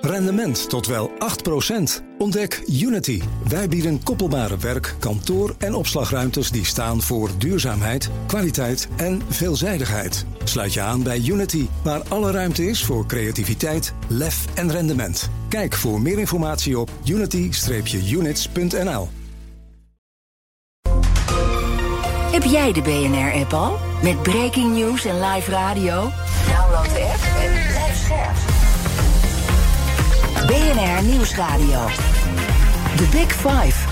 Rendement tot wel 8%. Ontdek Unity. Wij bieden koppelbare werk, kantoor en opslagruimtes die staan voor duurzaamheid, kwaliteit en veelzijdigheid. Sluit je aan bij Unity, waar alle ruimte is voor creativiteit, lef en rendement. Kijk voor meer informatie op unity-units.nl. Heb jij de BNR-app al? Met breaking news en live radio? Download de app en blijf scherp. BNR Nieuwsradio. The Big Five.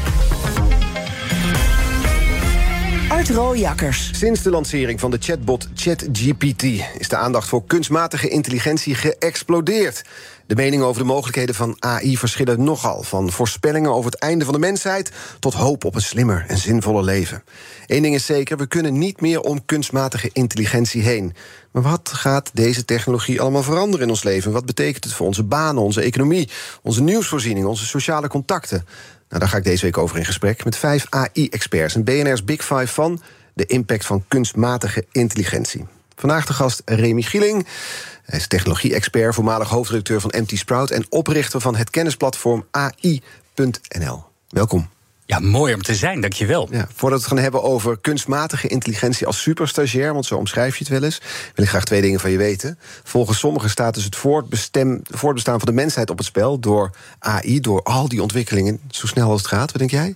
Art Rooijakkers. Sinds de lancering van de chatbot ChatGPT is de aandacht voor kunstmatige intelligentie geëxplodeerd. De meningen over de mogelijkheden van AI verschillen nogal. Van voorspellingen over het einde van de mensheid tot hoop op een slimmer en zinvoller leven. Eén ding is zeker: we kunnen niet meer om kunstmatige intelligentie heen. Maar wat gaat deze technologie allemaal veranderen in ons leven? Wat betekent het voor onze banen, onze economie, onze nieuwsvoorziening, onze sociale contacten? Nou, daar ga ik deze week over in gesprek met vijf AI-experts. En BNR's Big Five van de impact van kunstmatige intelligentie. Vandaag de gast Remy Gieling. Hij is technologie-expert, voormalig hoofdredacteur van MT Sprout... en oprichter van het kennisplatform AI.nl. Welkom. Ja, mooi om te zijn, dankjewel. Ja, voordat we het gaan hebben over kunstmatige intelligentie als superstagiair... want zo omschrijf je het wel eens, wil ik graag twee dingen van je weten. Volgens sommigen staat dus het voortbestaan van de mensheid op het spel... door AI, door al die ontwikkelingen, zo snel als het gaat. Wat denk jij?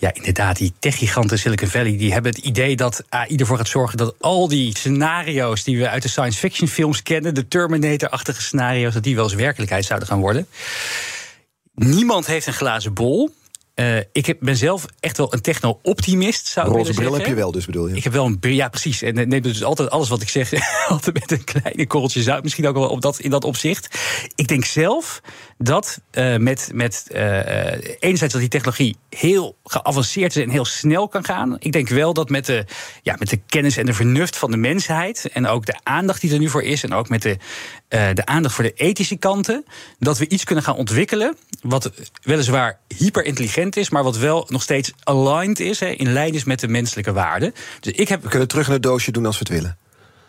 Ja, inderdaad, die techgiganten Silicon Valley... die hebben het idee dat AI ervoor gaat zorgen... dat al die scenario's die we uit de science fiction films kennen... de Terminator-achtige scenario's... dat die wel eens werkelijkheid zouden gaan worden. Niemand heeft een glazen bol... Uh, ik heb, ben zelf echt wel een techno-optimist, zou ik Roze bril heb je wel, dus bedoel je? Ik heb wel een bril, ja precies. En neem dus altijd alles wat ik zeg, altijd met een kleine korreltje zout. Misschien ook wel op dat, in dat opzicht. Ik denk zelf dat uh, met, met uh, enerzijds dat die technologie heel geavanceerd is en heel snel kan gaan. Ik denk wel dat met de, ja, met de kennis en de vernuft van de mensheid... en ook de aandacht die er nu voor is... en ook met de, de aandacht voor de ethische kanten... dat we iets kunnen gaan ontwikkelen... wat weliswaar hyperintelligent is... maar wat wel nog steeds aligned is, hè, in lijn is met de menselijke waarden. Dus ik heb... We kunnen terug in het doosje doen als we het willen.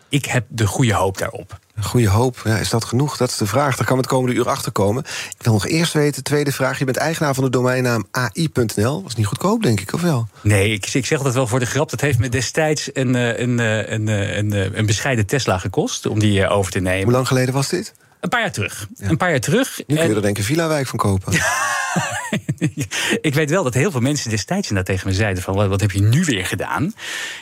Ik heb de goede hoop daarop. Goede hoop, ja, is dat genoeg? Dat is de vraag. Daar kan we het komende uur achter komen. Ik wil nog eerst weten, tweede vraag. Je bent eigenaar van de domeinnaam AI.nl. Was niet goedkoop, denk ik, of wel? Nee, ik, ik zeg dat wel voor de grap. Dat heeft me destijds een, een, een, een, een bescheiden Tesla gekost om die over te nemen. Hoe lang geleden was dit? Een paar jaar terug. Ja. Een paar jaar terug. Nu kun je er denk ik een villa-wijk van kopen. ik weet wel dat heel veel mensen destijds inderdaad tegen me zeiden: van wat, wat heb je nu weer gedaan?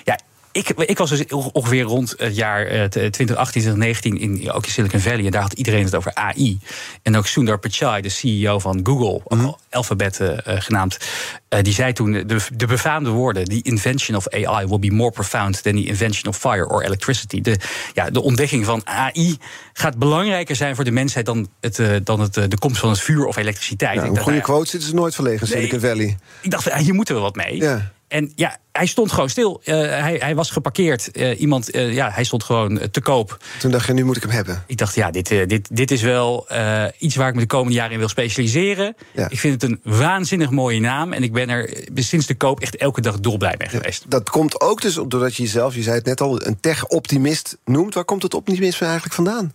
Ja, ik, ik, was dus ongeveer rond het jaar 2018, 2019 in ook in Silicon Valley. En daar had iedereen het over AI. En ook Sundar Pichai, de CEO van Google, mm -hmm. Alphabet uh, genaamd. Uh, die zei toen de, de befaamde woorden: The invention of AI will be more profound than the invention of fire or electricity. De, ja, de ontdekking van AI gaat belangrijker zijn voor de mensheid dan, het, uh, dan het, de komst van het vuur of elektriciteit. Een goede quote zitten ze nooit verlegen, nee, Silicon Valley. Ik dacht, hier moeten we wat mee. Ja. En ja, hij stond gewoon stil. Uh, hij, hij, was geparkeerd. Uh, iemand, uh, ja, hij stond gewoon te koop. Toen dacht je, nu moet ik hem hebben. Ik dacht, ja, dit, dit, dit is wel iets waar ik me de komende jaren in wil specialiseren. Ja. Ik vind het een waanzinnig mooie naam. En ik ben er sinds de koop echt elke dag dolblij mee geweest. Dat komt ook dus doordat je jezelf, je zei het net al, een tech-optimist noemt. Waar komt het optimisme eigenlijk vandaan?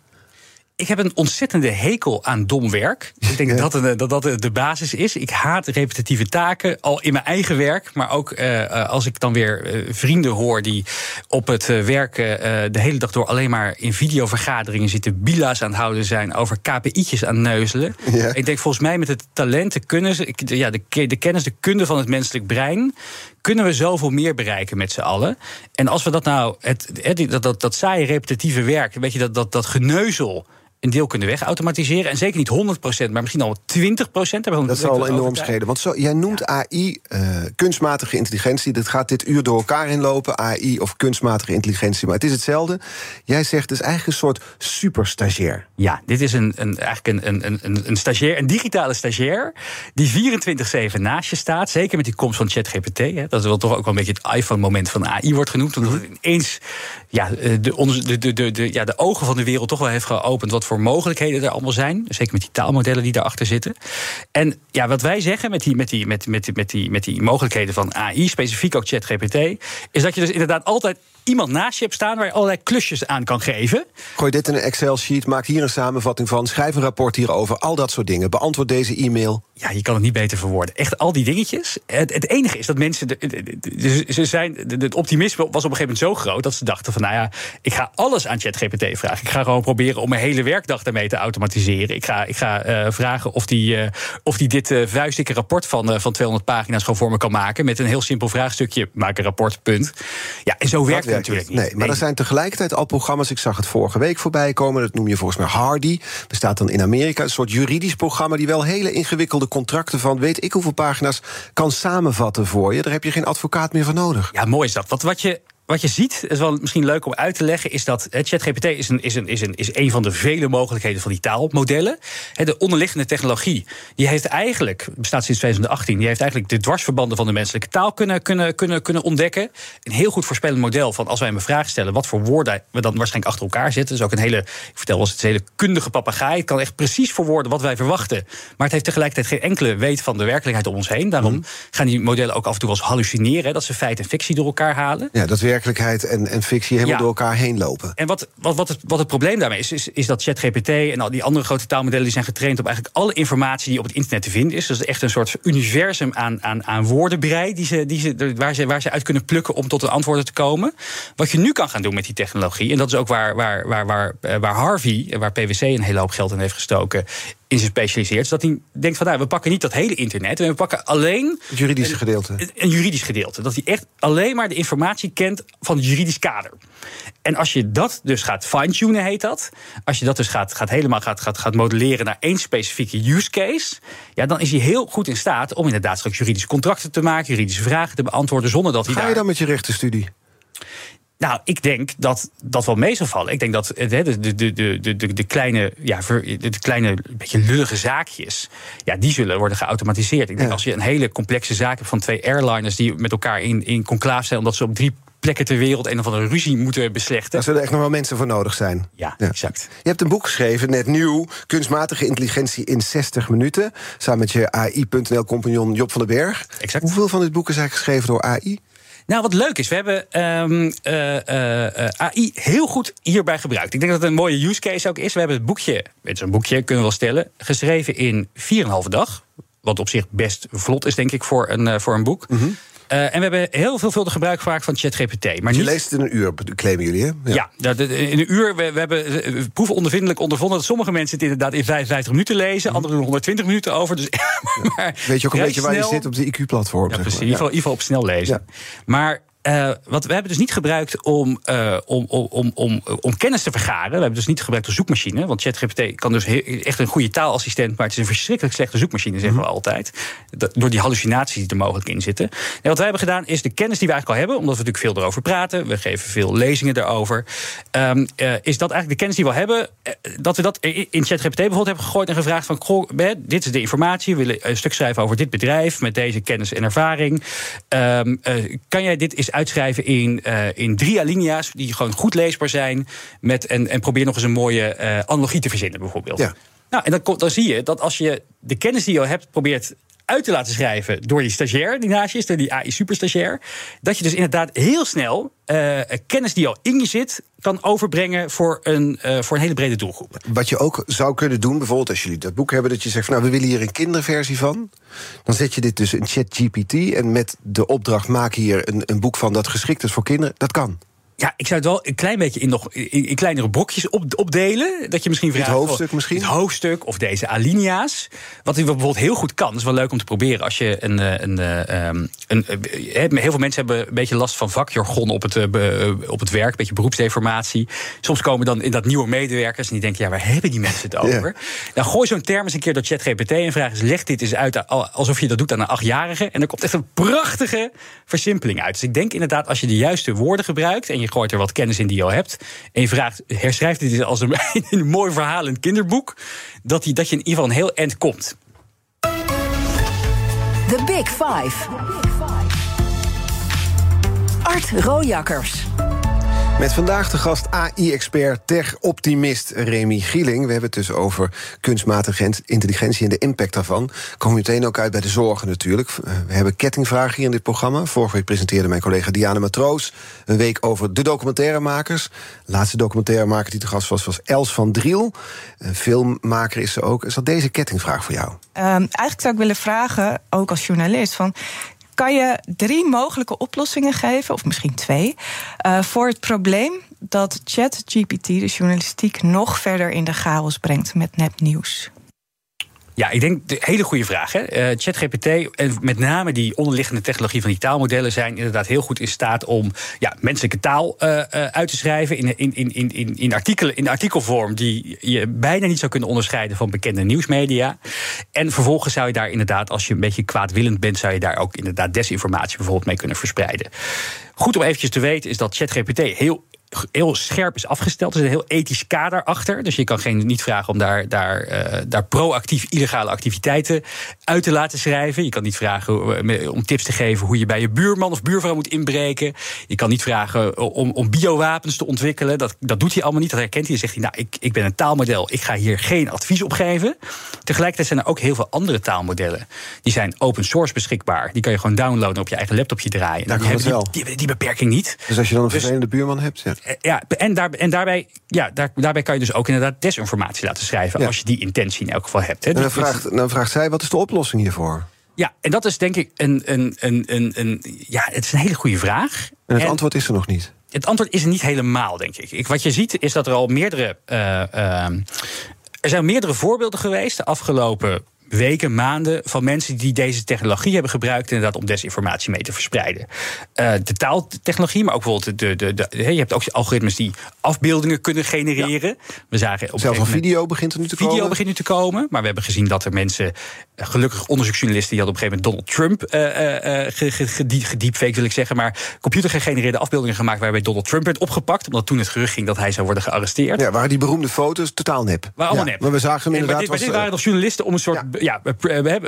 Ik heb een ontzettende hekel aan dom werk. Ik denk dat, dat, dat dat de basis is. Ik haat repetitieve taken, al in mijn eigen werk. Maar ook uh, als ik dan weer vrienden hoor die op het uh, werk de hele dag door alleen maar in videovergaderingen zitten, bila's aan het houden zijn, over KPI'tjes aan neuzelen. Ja. Ik denk volgens mij met het talent, de kennis, ja, de, de kennis, de kunde van het menselijk brein, kunnen we zoveel meer bereiken met z'n allen. En als we dat nou, het, het, dat, dat, dat saaie repetitieve werk, weet je, dat, dat, dat geneuzel een deel kunnen wegautomatiseren. En zeker niet 100%, maar misschien al 20%. Dat zal enorm schelen. Want zo, jij noemt ja. AI uh, kunstmatige intelligentie. Dat gaat dit uur door elkaar inlopen. AI of kunstmatige intelligentie. Maar het is hetzelfde. Jij zegt is eigenlijk een soort superstagiair. Ja, dit is een, een, eigenlijk een, een, een, een stagiair, een digitale stagiair. die 24-7 naast je staat. Zeker met die komst van ChatGPT. Hè, dat is wel toch ook wel een beetje het iPhone-moment van AI wordt genoemd. Omdat het ineens ja, de, de, de, de, ja, de ogen van de wereld toch wel heeft geopend. wat voor mogelijkheden er allemaal zijn. Zeker met die taalmodellen die daarachter zitten. En ja, wat wij zeggen met die, met die, met, met, met die, met die mogelijkheden van AI, specifiek ook ChatGPT, is dat je dus inderdaad altijd iemand naast je hebt staan waar je allerlei klusjes aan kan geven. Gooi dit in een Excel-sheet, maak hier een samenvatting van, schrijf een rapport hierover, al dat soort dingen. Beantwoord deze e-mail. Ja, je kan het niet beter verwoorden. Echt al die dingetjes. Het, het enige is dat mensen. ze zijn, het optimisme was op een gegeven moment zo groot dat ze dachten: van nou ja, ik ga alles aan ChatGPT vragen. Ik ga gewoon proberen om mijn hele werkdag daarmee te automatiseren. Ik ga, ik ga uh, vragen of die, uh, of die dit uh, vuistdikke rapport van, van 200 pagina's gewoon voor me kan maken. Met een heel simpel vraagstukje: maak een rapport, punt. Ja, en zo werkt het natuurlijk niet. Nee, maar er zijn tegelijkertijd al programma's. Ik zag het vorige week voorbij komen. Dat noem je volgens mij Hardy. Bestaat dan in Amerika. Een soort juridisch programma die wel hele ingewikkelde contracten van weet ik hoeveel pagina's kan samenvatten voor je. Daar heb je geen advocaat meer voor nodig. Ja, mooi is dat. Wat, wat je wat je ziet, is wel misschien leuk om uit te leggen, is dat ChatGPT is een, is, een, is, een, is een van de vele mogelijkheden van die taalmodellen. De onderliggende technologie, die heeft eigenlijk, bestaat sinds 2018, die heeft eigenlijk de dwarsverbanden van de menselijke taal kunnen, kunnen, kunnen, kunnen ontdekken. Een heel goed voorspellend model van als wij een vraag stellen, wat voor woorden we dan waarschijnlijk achter elkaar zetten. Dus ook een hele, ik vertel wel eens, het een hele kundige papegaai. Het kan echt precies verwoorden wat wij verwachten. Maar het heeft tegelijkertijd geen enkele weet van de werkelijkheid om ons heen. Daarom mhm. gaan die modellen ook af en toe wel eens hallucineren, dat ze feit en fictie door elkaar halen. Ja, dat werkt werkelijkheid en, en fictie helemaal door elkaar heen lopen. En wat, wat, wat, het, wat het probleem daarmee is, is, is dat ChatGPT en al die andere grote taalmodellen die zijn getraind op eigenlijk alle informatie die op het internet te vinden is. Dus echt een soort universum aan, aan, aan woordenbrei die ze, die ze, waar, ze, waar ze uit kunnen plukken om tot een antwoorden te komen. Wat je nu kan gaan doen met die technologie, en dat is ook waar, waar, waar, waar, eh, waar Harvey, waar PwC een hele hoop geld in heeft gestoken, in zich specialiseert. Zodat hij denkt van nou, we pakken niet dat hele internet. We pakken alleen. Het juridische gedeelte. Een, juridisch gedeelte. Dat hij echt alleen maar de informatie kent van het juridisch kader. En als je dat dus gaat fine-tunen, heet dat. Als je dat dus gaat, gaat helemaal gaat, gaat, gaat modelleren naar één specifieke use case. Ja, dan is hij heel goed in staat om inderdaad straks juridische contracten te maken, juridische vragen te beantwoorden zonder dat hij. Ga je dan met je rechtenstudie? Nou, ik denk dat dat wel mee zal vallen. Ik denk dat de, de, de, de, de, kleine, ja, de kleine beetje lullige zaakjes, ja, die zullen worden geautomatiseerd. Ik denk als je een hele complexe zaak hebt van twee airliners die met elkaar in, in conclave zijn, omdat ze op drie plekken ter wereld een of andere ruzie moeten beslechten. Daar zullen echt nog wel mensen voor nodig zijn. Ja, exact. Je hebt een boek geschreven, net nieuw, Kunstmatige intelligentie in 60 minuten. Samen met je AI.nl-compagnon Job van den Berg. Exact. Hoeveel van dit boek is eigenlijk geschreven door AI? Nou, wat leuk is, we hebben um, uh, uh, AI heel goed hierbij gebruikt. Ik denk dat het een mooie use case ook is. We hebben het boekje, het is een boekje, kunnen we wel stellen, geschreven in 4,5 dag. Wat op zich best vlot is, denk ik, voor een, voor een boek. Mm. Uh, en we hebben heel veelvuldig gebruik gemaakt van ChatGPT. Maar je niet... leest het in een uur, claimen jullie, hè? Ja, ja in een uur. We, we hebben proefondervindelijk ondervonden dat sommige mensen het inderdaad in 55 minuten lezen, mm. anderen doen 120 minuten over. Dus, maar, Weet je ook een beetje waar je zit op de IQ-platform? Ja, precies. In ieder geval op snel lezen. Maar uh, wat we hebben dus niet gebruikt om, uh, om, om, om, om kennis te vergaren. We hebben dus niet gebruikt als zoekmachine. Want ChatGPT kan dus echt een goede taalassistent, maar het is een verschrikkelijk slechte zoekmachine, zeggen we mhm. altijd. door die hallucinaties die er mogelijk in zitten. En wat wij hebben gedaan is de kennis die we eigenlijk al hebben, omdat we natuurlijk veel erover praten. We geven veel lezingen erover. Um, uh, is dat eigenlijk de kennis die we hebben, dat we dat in ChatGPT bijvoorbeeld hebben gegooid en gevraagd van, goh, dit is de informatie. We willen een stuk schrijven over dit bedrijf met deze kennis en ervaring. Um, kan jij dit eens uitschrijven in, uh, in drie alinea's die gewoon goed leesbaar zijn. Met, en, en probeer nog eens een mooie uh, analogie te verzinnen, bijvoorbeeld. Ja. Nou, en dan, dan zie je dat als je de kennis die je al hebt probeert uit te laten schrijven door die stagiair die naast je is, door die AI-superstagiair. Dat je dus inderdaad heel snel uh, kennis die al in je zit, kan overbrengen voor een, uh, voor een hele brede doelgroep. Wat je ook zou kunnen doen, bijvoorbeeld als jullie dat boek hebben, dat je zegt van nou, we willen hier een kinderversie van. Dan zet je dit dus in ChatGPT en met de opdracht maak hier een, een boek van dat geschikt is voor kinderen. Dat kan. Ja, ik zou het wel een klein beetje in, nog, in, kleinere blokjes op, opdelen. Dat je misschien vraagt... Het hoofdstuk misschien? Het hoofdstuk of deze alinea's. Wat bijvoorbeeld heel goed kan, is wel leuk om te proberen. Als je een... Eh, een, eh, ehm, een, een eh, heel veel mensen hebben een beetje last van vakjargon op het, op het werk. Een beetje beroepsdeformatie. Soms komen dan in dat nieuwe medewerkers en die denken... ja, waar hebben die mensen het over? Dan gooi zo'n term eens een keer door ChatGPT en vraag eens... leg dit eens uit alsof je dat doet aan een achtjarige. En er komt echt een prachtige versimpeling uit. Dus ik denk inderdaad, als je de juiste woorden gebruikt... en je gooit er wat kennis in die je al hebt. En je vraagt, herschrijft dit als een, mooi verhaal in een kinderboek. Dat, die, dat je in ieder geval een heel eind komt. The Big Five. Art Rojakkers. Met vandaag de gast AI-expert, tech-optimist Remy Gieling. We hebben het dus over kunstmatige intelligentie en de impact daarvan. Komen we meteen ook uit bij de zorgen natuurlijk. Eh, we hebben kettingvragen hier in dit programma. Vorige week presenteerde mijn collega Diana Matroos... een week over de documentairemakers. Laatste documentairemaker die te gast was, was Els van Driel. Een filmmaker is ze ook. Is dat deze kettingvraag voor jou? Um, eigenlijk zou ik willen vragen, ook als journalist... van kan je drie mogelijke oplossingen geven, of misschien twee, uh, voor het probleem dat ChatGPT de journalistiek nog verder in de chaos brengt met nepnieuws? Ja, ik denk de hele goede vraag. Hè. Uh, ChatGPT en met name die onderliggende technologie van die taalmodellen zijn inderdaad heel goed in staat om ja, menselijke taal uh, uh, uit te schrijven in, in, in, in, in, artikelen, in artikelvorm die je bijna niet zou kunnen onderscheiden van bekende nieuwsmedia. En vervolgens zou je daar inderdaad, als je een beetje kwaadwillend bent, zou je daar ook inderdaad desinformatie bijvoorbeeld mee kunnen verspreiden. Goed om eventjes te weten is dat ChatGPT heel heel scherp is afgesteld. Er is een heel ethisch kader achter. Dus je kan geen, niet vragen om daar, daar, uh, daar proactief illegale activiteiten uit te laten schrijven. Je kan niet vragen eh, om tips te geven hoe je bij je buurman of buurvrouw moet inbreken. Je kan niet vragen om, om biowapens te ontwikkelen. Dat, dat doet hij allemaal niet. Dat herkent hij. Dan zegt hij, nou, ik, ik ben een taalmodel. Ik ga hier geen advies op geven. Tegelijkertijd zijn er ook heel veel andere taalmodellen. Die zijn open source beschikbaar. Die kan je gewoon downloaden op je eigen laptopje draaien. Daar die, hebben die, die, die, beperking niet. Dus als je dan een dus, vervelende buurman hebt... Ja. Eh, ja, en, daar, en daarbij, ja, daar, daarbij kan je dus ook inderdaad desinformatie laten schrijven. Als je die intentie in elk geval hebt. Hè. En dan vraagt, dan vraagt zij: wat is de oplossing hiervoor? Ja, en dat is denk ik een, een, een, een, een ja, het is een hele goede vraag. En het antwoord is er nog niet. Het antwoord is er niet helemaal, denk ik. ik wat je ziet is dat er al meerdere. Uh, uh, er zijn meerdere voorbeelden geweest de afgelopen weken, maanden van mensen die deze technologie hebben gebruikt inderdaad om desinformatie mee te verspreiden. Uh, de taaltechnologie, maar ook bijvoorbeeld de, de, de, je hebt ook algoritmes die afbeeldingen kunnen genereren. We zagen op Zelfs een video begint er nu te video komen. Video begint nu te komen, maar we hebben gezien dat er mensen, eh, gelukkig onderzoeksjournalisten, die hadden op een gegeven moment Donald Trump uh, gediepfaked, wil ik zeggen, maar computergegenereerde afbeeldingen gemaakt waarbij Donald Trump werd opgepakt, omdat toen het gerucht ging dat hij zou worden gearresteerd. Ja, waren die beroemde foto's totaal nep. Waar allemaal nep. Maar we zagen hem inderdaad. Maar dit, dit waren nog journalisten om een soort ja,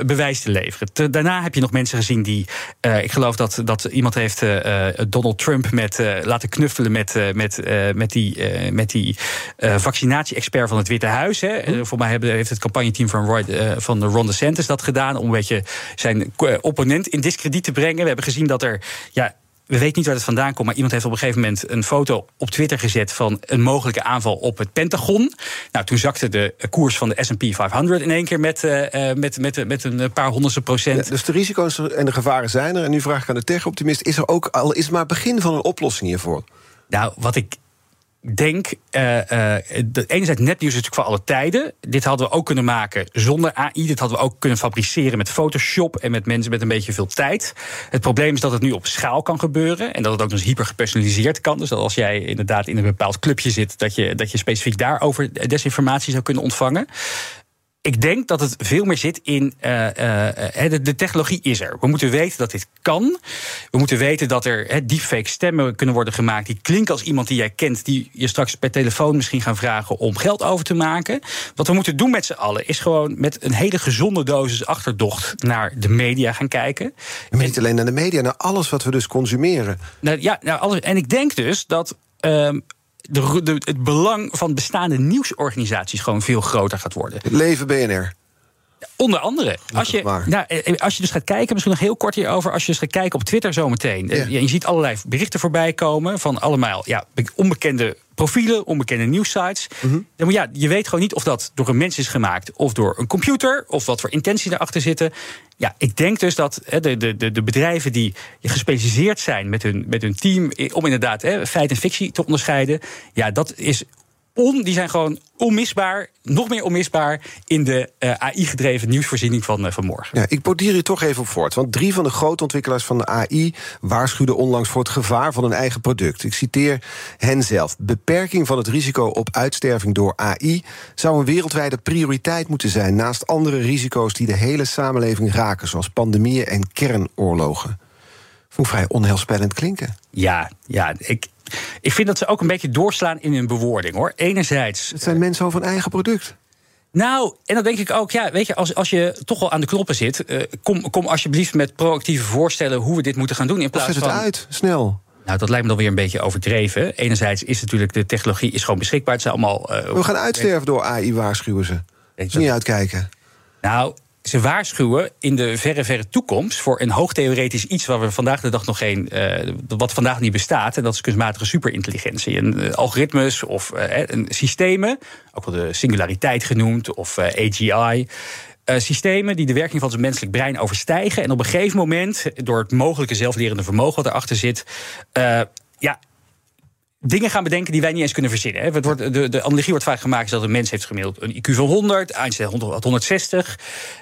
bewijs te leveren. Daarna heb je nog mensen gezien die. Uh, ik geloof dat, dat iemand heeft uh, Donald Trump met, uh, laten knuffelen met, met, met die, met die vaccinatie-expert van het Witte Huis. Hè. Mm. voor mij heeft het campagneteam van, Roy, van Ron DeSantis dat gedaan. Om een beetje zijn opponent in discrediet te brengen. We hebben gezien dat er. Ja, we weten niet waar het vandaan komt, maar iemand heeft op een gegeven moment een foto op Twitter gezet van een mogelijke aanval op het Pentagon. Nou, toen zakte de koers van de SP 500 in één keer met, uh, met, met, met een paar honderdste procent. Ja, dus de risico's en de gevaren zijn er. En nu vraag ik aan de tech-optimist: is er ook al is maar begin van een oplossing hiervoor? Nou, wat ik denk, uh, uh, enerzijds netnieuws is natuurlijk voor alle tijden. Dit hadden we ook kunnen maken zonder AI. Dit hadden we ook kunnen fabriceren met Photoshop en met mensen met een beetje veel tijd. Het probleem is dat het nu op schaal kan gebeuren en dat het ook nog eens hyper gepersonaliseerd kan. Dus dat als jij inderdaad in een bepaald clubje zit, dat je, dat je specifiek daarover desinformatie zou kunnen ontvangen ik denk dat het veel meer zit in. Uh, uh, de, de, technologie is er. We moeten weten dat dit kan. We moeten weten dat er he, deepfake stemmen kunnen worden gemaakt. die klinken als iemand die jij kent. die je straks per telefoon misschien gaan vragen om geld over te maken. Wat we moeten doen met z'n allen is gewoon met een hele gezonde dosis achterdocht naar de media gaan kijken. Niet alleen naar de media, naar alles wat we dus consumeren. Nou, ja, nou, alles, en ik denk dus dat. Uh, de, het belang van bestaande nieuwsorganisaties gewoon veel groter gaat worden. Leven BNR. Onder andere. Als je, nou, eh, als je dus gaat kijken, misschien nog heel kort hierover. Als je dus gaat kijken op Twitter zometeen. Yeah. Je, je ziet allerlei berichten voorbij komen van allemaal ja, onbekende profielen, onbekende nieuwsites. Mm -hmm. ja, je weet gewoon niet of dat door een mens is gemaakt of door een computer, of wat voor intentie erachter zitten. Ja, ik denk dus dat de, de, de bedrijven die gespecialiseerd zijn met hun, met hun team om inderdaad hè, feit en fictie te onderscheiden, ja, dat is on, die zijn gewoon onmisbaar, nog meer onmisbaar in de uh, AI-gedreven nieuwsvoorziening van, uh, van morgen. Ja, ik bordier hier toch even op voort. Want drie van de grote ontwikkelaars van de AI waarschuwden onlangs voor het gevaar van een eigen product. Ik citeer hen zelf. Beperking van het risico op uitsterving door AI zou een wereldwijde prioriteit moeten zijn, naast andere risico's die de hele samenleving raken, zoals pandemieën en kernoorlogen. Vond vrij onheilspellend klinken. Ja, ja, ik, ik vind dat ze ook een beetje doorslaan in hun bewoording hoor. Enerzijds. Het zijn mensen over een eigen product. Nou, en dan denk ik ook, ja, weet je, als, als je toch wel aan de knoppen zit, uh, kom, kom alsjeblieft met proactieve voorstellen hoe we dit moeten gaan doen. In plaats zet het van, uit, snel. Nou, dat lijkt me dan weer een beetje overdreven. Enerzijds is natuurlijk de technologie is gewoon beschikbaar. Het zijn allemaal. Uh, we gaan uitsterven door AI, waarschuwen ze. Niet uitkijken. Nou, ze waarschuwen in de verre, verre toekomst voor een hoogtheoretisch iets waar we vandaag de dag nog geen. Uh, wat vandaag niet bestaat. En dat is kunstmatige superintelligentie. En uh, algoritmes of uh, systemen, ook wel de singulariteit genoemd, of AGI. systemen die de werking van het menselijk brein overstijgen. En op een gegeven moment, door het mogelijke zelflerende vermogen wat erachter zit. ja, dingen gaan bedenken die wij niet eens kunnen verzinnen. Het wordt, de, de analogie wordt vaak gemaakt dat een mens heeft gemiddeld een IQ van 100, Einstein had 160.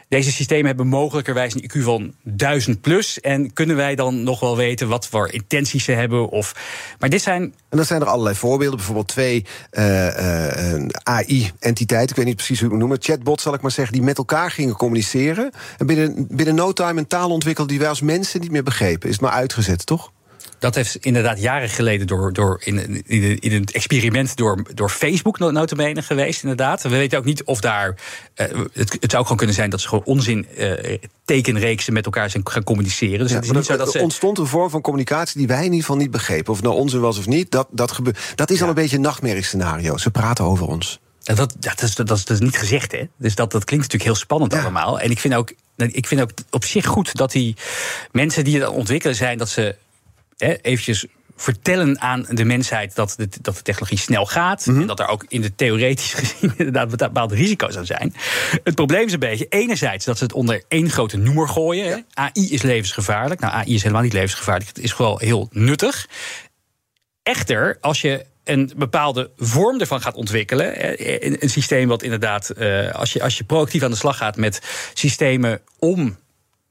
Deze systemen hebben mogelijkerwijs een IQ van 1000 plus. En kunnen wij dan nog wel weten wat voor intenties ze hebben? Of, maar dit zijn. En dat zijn er allerlei voorbeelden. Bijvoorbeeld twee eh, eh, AI-entiteiten, ik weet niet precies hoe ik het noemen, chatbots zal ik maar zeggen, die met elkaar gingen communiceren. En binnen, binnen no time een taal ontwikkeld die wij als mensen niet meer begrepen. Is het maar uitgezet, toch? Dat heeft inderdaad jaren geleden door, door in, in, in een experiment door, door Facebook notabene geweest. Inderdaad. We weten ook niet of daar. Uh, het, het zou gewoon kunnen zijn dat ze gewoon onzin uh, tekenreeksen met elkaar zijn gaan communiceren. Dus ja, het is niet zo dat er ontstond een vorm van communicatie die wij in ieder geval niet begrepen. Of het nou onzin was of niet. Dat, dat, dat is al een beetje een nachtmerriescenario. Ze praten over ons. Dat, dat, dat, is, dat, is, dat is niet gezegd, hè? Dus dat, dat klinkt natuurlijk heel spannend allemaal. En ik vind, ook, ik vind ook op zich goed dat die mensen die het ontwikkelen zijn, dat ze eventjes vertellen aan de mensheid dat de, dat de technologie snel gaat. Mhm. En dat er ook in de theoretisch gezien inderdaad bepaalde risico's aan zijn. Het probleem is een beetje, enerzijds dat ze het onder één grote noemer gooien. AI is levensgevaarlijk. Nou, AI is helemaal niet levensgevaarlijk. Het is gewoon heel nuttig. Echter, als je een bepaalde vorm ervan gaat ontwikkelen. Een systeem wat inderdaad, eh, als je, als je proactief aan de slag gaat met systemen om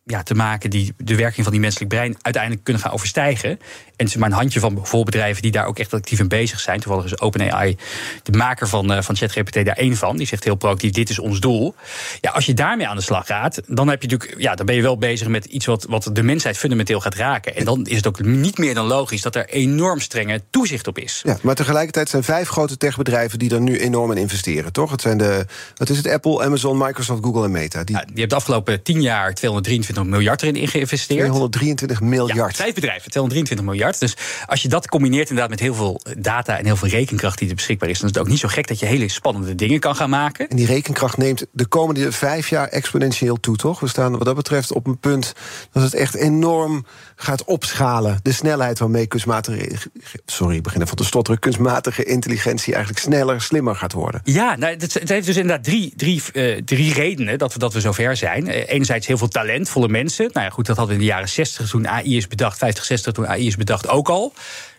ja, te maken die de werking van die menselijk brein uiteindelijk kunnen gaan overstijgen. En het is maar een handje van bijvoorbeeld bedrijven die daar ook echt actief in bezig zijn. Toevallig is OpenAI, de maker van, uh, van ChatGPT, daar één van. Die zegt heel proactief: dit is ons doel. Ja, als je daarmee aan de slag gaat, dan, heb je natuurlijk, ja, dan ben je wel bezig met iets wat, wat de mensheid fundamenteel gaat raken. En dan is het ook niet meer dan logisch dat er enorm strenge toezicht op is. Ja, maar tegelijkertijd zijn vijf grote techbedrijven die er nu enorm in investeren, toch? Het zijn de, wat is het, Apple, Amazon, Microsoft, Google en Meta. Die, ja, die hebben de afgelopen tien jaar 223 miljard erin geïnvesteerd. 223 miljard. Ja, vijf bedrijven, 223 miljard. Dus als je dat combineert inderdaad met heel veel data en heel veel rekenkracht die er beschikbaar is, dan is het ook niet zo gek dat je hele spannende dingen kan gaan maken. En die rekenkracht neemt de komende vijf jaar exponentieel toe, toch? We staan wat dat betreft op een punt dat het echt enorm gaat opschalen. De snelheid waarmee kunstmatige. Sorry, ik begin even te stotteren. Kunstmatige intelligentie eigenlijk sneller, slimmer gaat worden. Ja, nou, het, heeft dus inderdaad drie, drie, uh, drie redenen dat we, dat we zover zijn. Uh, enerzijds heel veel talentvolle mensen. Nou ja, goed, dat hadden we in de jaren 60 toen AI is bedacht, 50, 60 toen AI is bedacht ook al.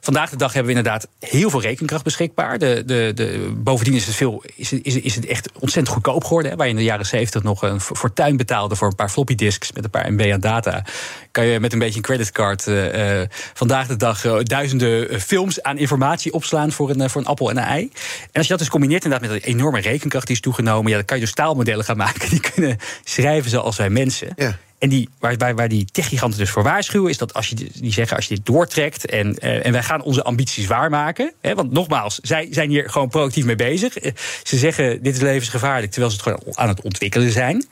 Vandaag de dag hebben we inderdaad heel veel rekenkracht beschikbaar. De, de, de, bovendien is het, veel, is, is, is het echt ontzettend goedkoop geworden. Hè. Waar je in de jaren 70 nog een fortuin betaalde voor een paar floppy disks met een paar MB aan data. Kan je met een beetje een creditcard uh, vandaag de dag uh, duizenden films aan informatie opslaan voor een, voor een appel en een ei. En als je dat dus combineert inderdaad met een enorme rekenkracht die is toegenomen, ja, dan kan je dus taalmodellen gaan maken die kunnen schrijven zoals wij mensen. Ja. En die, waar, waar, waar die techgiganten dus voor waarschuwen, is dat als je die zeggen, als je dit doortrekt en, uh, en wij gaan onze ambities waarmaken. Hè, want nogmaals, zij zijn hier gewoon proactief mee bezig. Uh, ze zeggen dit is levensgevaarlijk, terwijl ze het gewoon aan het ontwikkelen zijn.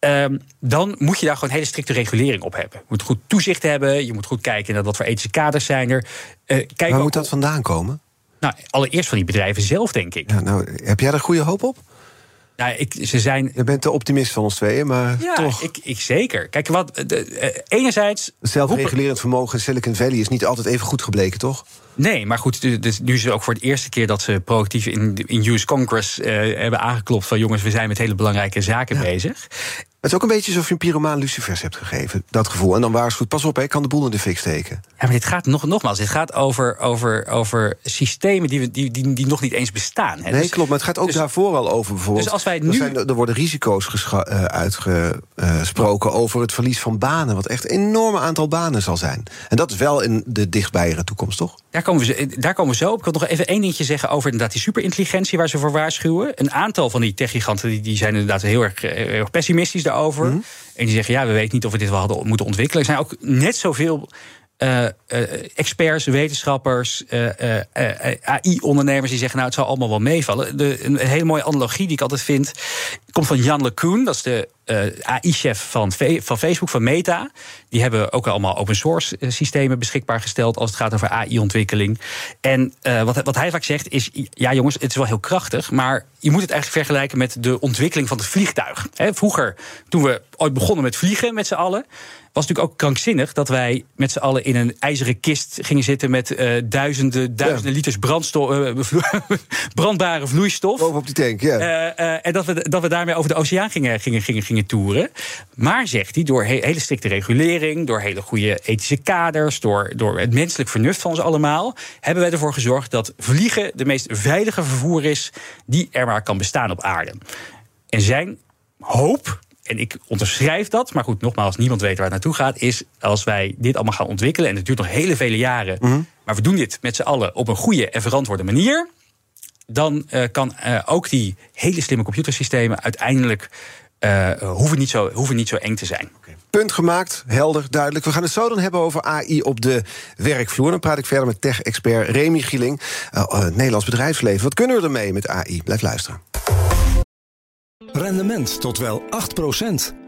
Uh, dan moet je daar gewoon hele strikte regulering op hebben. Je moet goed toezicht hebben, je moet goed kijken naar wat voor ethische kaders zijn er. Uh, kijk Waar moet dat vandaan komen? Nou, allereerst van die bedrijven zelf, denk ik. Ja, nou, heb jij er goede hoop op? Nou, ik, ze zijn... Je bent de optimist van ons tweeën, maar ja, toch. Ik, ik zeker. Kijk, wat, de, uh, enerzijds... Zelfregulerend vermogen in Silicon Valley is niet altijd even goed gebleken, toch? Nee, maar goed, dus nu is het ook voor het eerste keer dat ze proactief in, in US Congress uh, hebben aangeklopt van jongens, we zijn met hele belangrijke zaken ja. bezig. Het is ook een beetje alsof je een pyromaan lucifers hebt gegeven, dat gevoel. En dan waarschuwt, pas op, ik kan de boel in de fik steken. Ja, maar dit gaat nog, nogmaals, dit gaat over, over, over systemen die, die, die, die nog niet eens bestaan. Hè. Nee, dus, klopt, maar het gaat ook dus, daarvoor al over bijvoorbeeld. Dus als wij nu... er, zijn, er worden risico's uh, uitgesproken over het verlies van banen, wat echt een enorm aantal banen zal zijn. En dat is wel in de dichtbijere toekomst, toch? Daar komen, we, daar komen we zo op. Ik wil nog even één dingetje zeggen over inderdaad die superintelligentie waar ze voor waarschuwen. Een aantal van die techgiganten die, die zijn inderdaad heel erg, heel erg pessimistisch daarover. Mm -hmm. En die zeggen, ja, we weten niet of we dit wel hadden moeten ontwikkelen. Er zijn ook net zoveel uh, uh, experts, wetenschappers, uh, AI-ondernemers die zeggen: Nou, het zal allemaal wel meevallen. De, een hele mooie analogie die ik altijd vind, komt van Jan LeCun. Dat is de AI-chef van, van Facebook, van Meta. Die hebben ook allemaal open source systemen beschikbaar gesteld als het gaat over AI-ontwikkeling. En wat, wat hij vaak zegt is: ja, jongens, het is wel heel krachtig, maar je moet het eigenlijk vergelijken met de ontwikkeling van het vliegtuig. vroeger, toen we ooit begonnen met vliegen met z'n allen natuurlijk ook krankzinnig dat wij met z'n allen in een ijzeren kist gingen zitten met uh, duizenden, duizenden liters brandstof, uh, brandbare vloeistof. Boven op die tank, ja. Uh, en dat we, dat we daarmee over de oceaan gingen, gingen, gingen, gingen toeren. Maar, zegt hij, door he hele strikte regulering, door hele goede ethische kaders, door, door het menselijk vernuft van ons allemaal, hebben wij ervoor gezorgd dat vliegen de meest veilige vervoer is die er maar kan bestaan op aarde. En zijn hoop en ik onderschrijf dat, maar goed, nogmaals, niemand weet waar het naartoe gaat, is als wij dit allemaal gaan ontwikkelen, en het duurt nog hele vele jaren, mhm. maar we doen dit met z'n allen op een goede en verantwoorde manier, dan uh, kan uh, ook die hele slimme computersystemen uiteindelijk uh, hoeven, niet zo, hoeven niet zo eng te zijn. Punt gemaakt, helder, duidelijk. We gaan het zo dan hebben over AI op de werkvloer. Dan praat ik verder met tech-expert Remy Gieling. Nederlands bedrijfsleven. Wat kunnen we ermee met AI? Blijf luisteren. Rendement tot wel 8%.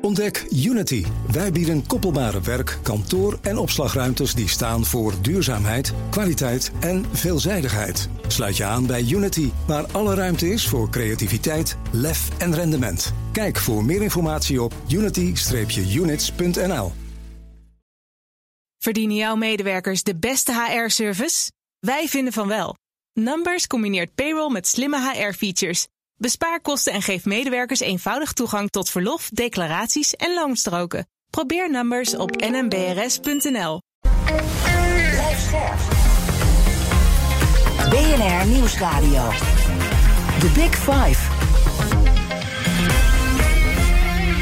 Ontdek Unity. Wij bieden koppelbare werk, kantoor en opslagruimtes die staan voor duurzaamheid, kwaliteit en veelzijdigheid. Sluit je aan bij Unity, waar alle ruimte is voor creativiteit, lef en rendement. Kijk voor meer informatie op unity-units.nl. Verdienen jouw medewerkers de beste HR-service? Wij vinden van wel. Numbers combineert payroll met slimme HR-features Bespaar kosten en geef medewerkers eenvoudig toegang tot verlof, declaraties en loonstroken. Probeer Numbers op nmbrs.nl. BNR Nieuwsradio. The Big Five.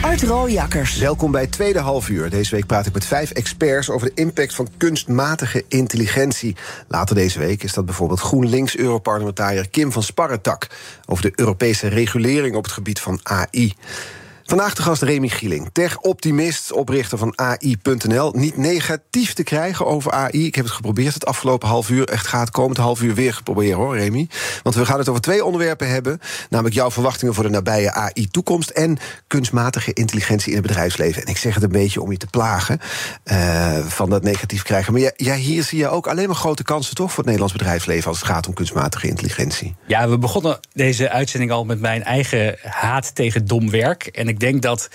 Art Rooijakkers. Welkom bij tweede half uur. Deze week praat ik met vijf experts over de impact van kunstmatige intelligentie. Later deze week is dat bijvoorbeeld GroenLinks-Europarlementariër Kim van Sparretak... over de Europese regulering op het gebied van AI. Vandaag de gast Remy Gieling, tech-optimist, oprichter van AI.nl. Niet negatief te krijgen over AI. Ik heb het geprobeerd het afgelopen half uur. Echt gaat komend half uur weer geprobeerd hoor, Remy. Want we gaan het over twee onderwerpen hebben. Namelijk jouw verwachtingen voor de nabije AI-toekomst... en kunstmatige intelligentie in het bedrijfsleven. En ik zeg het een beetje om je te plagen uh, van dat negatief krijgen. Maar ja, hier zie je ook alleen maar grote kansen toch... voor het Nederlands bedrijfsleven als het gaat om kunstmatige intelligentie. Ja, we begonnen deze uitzending al met mijn eigen haat tegen dom werk. En ik ik denk dat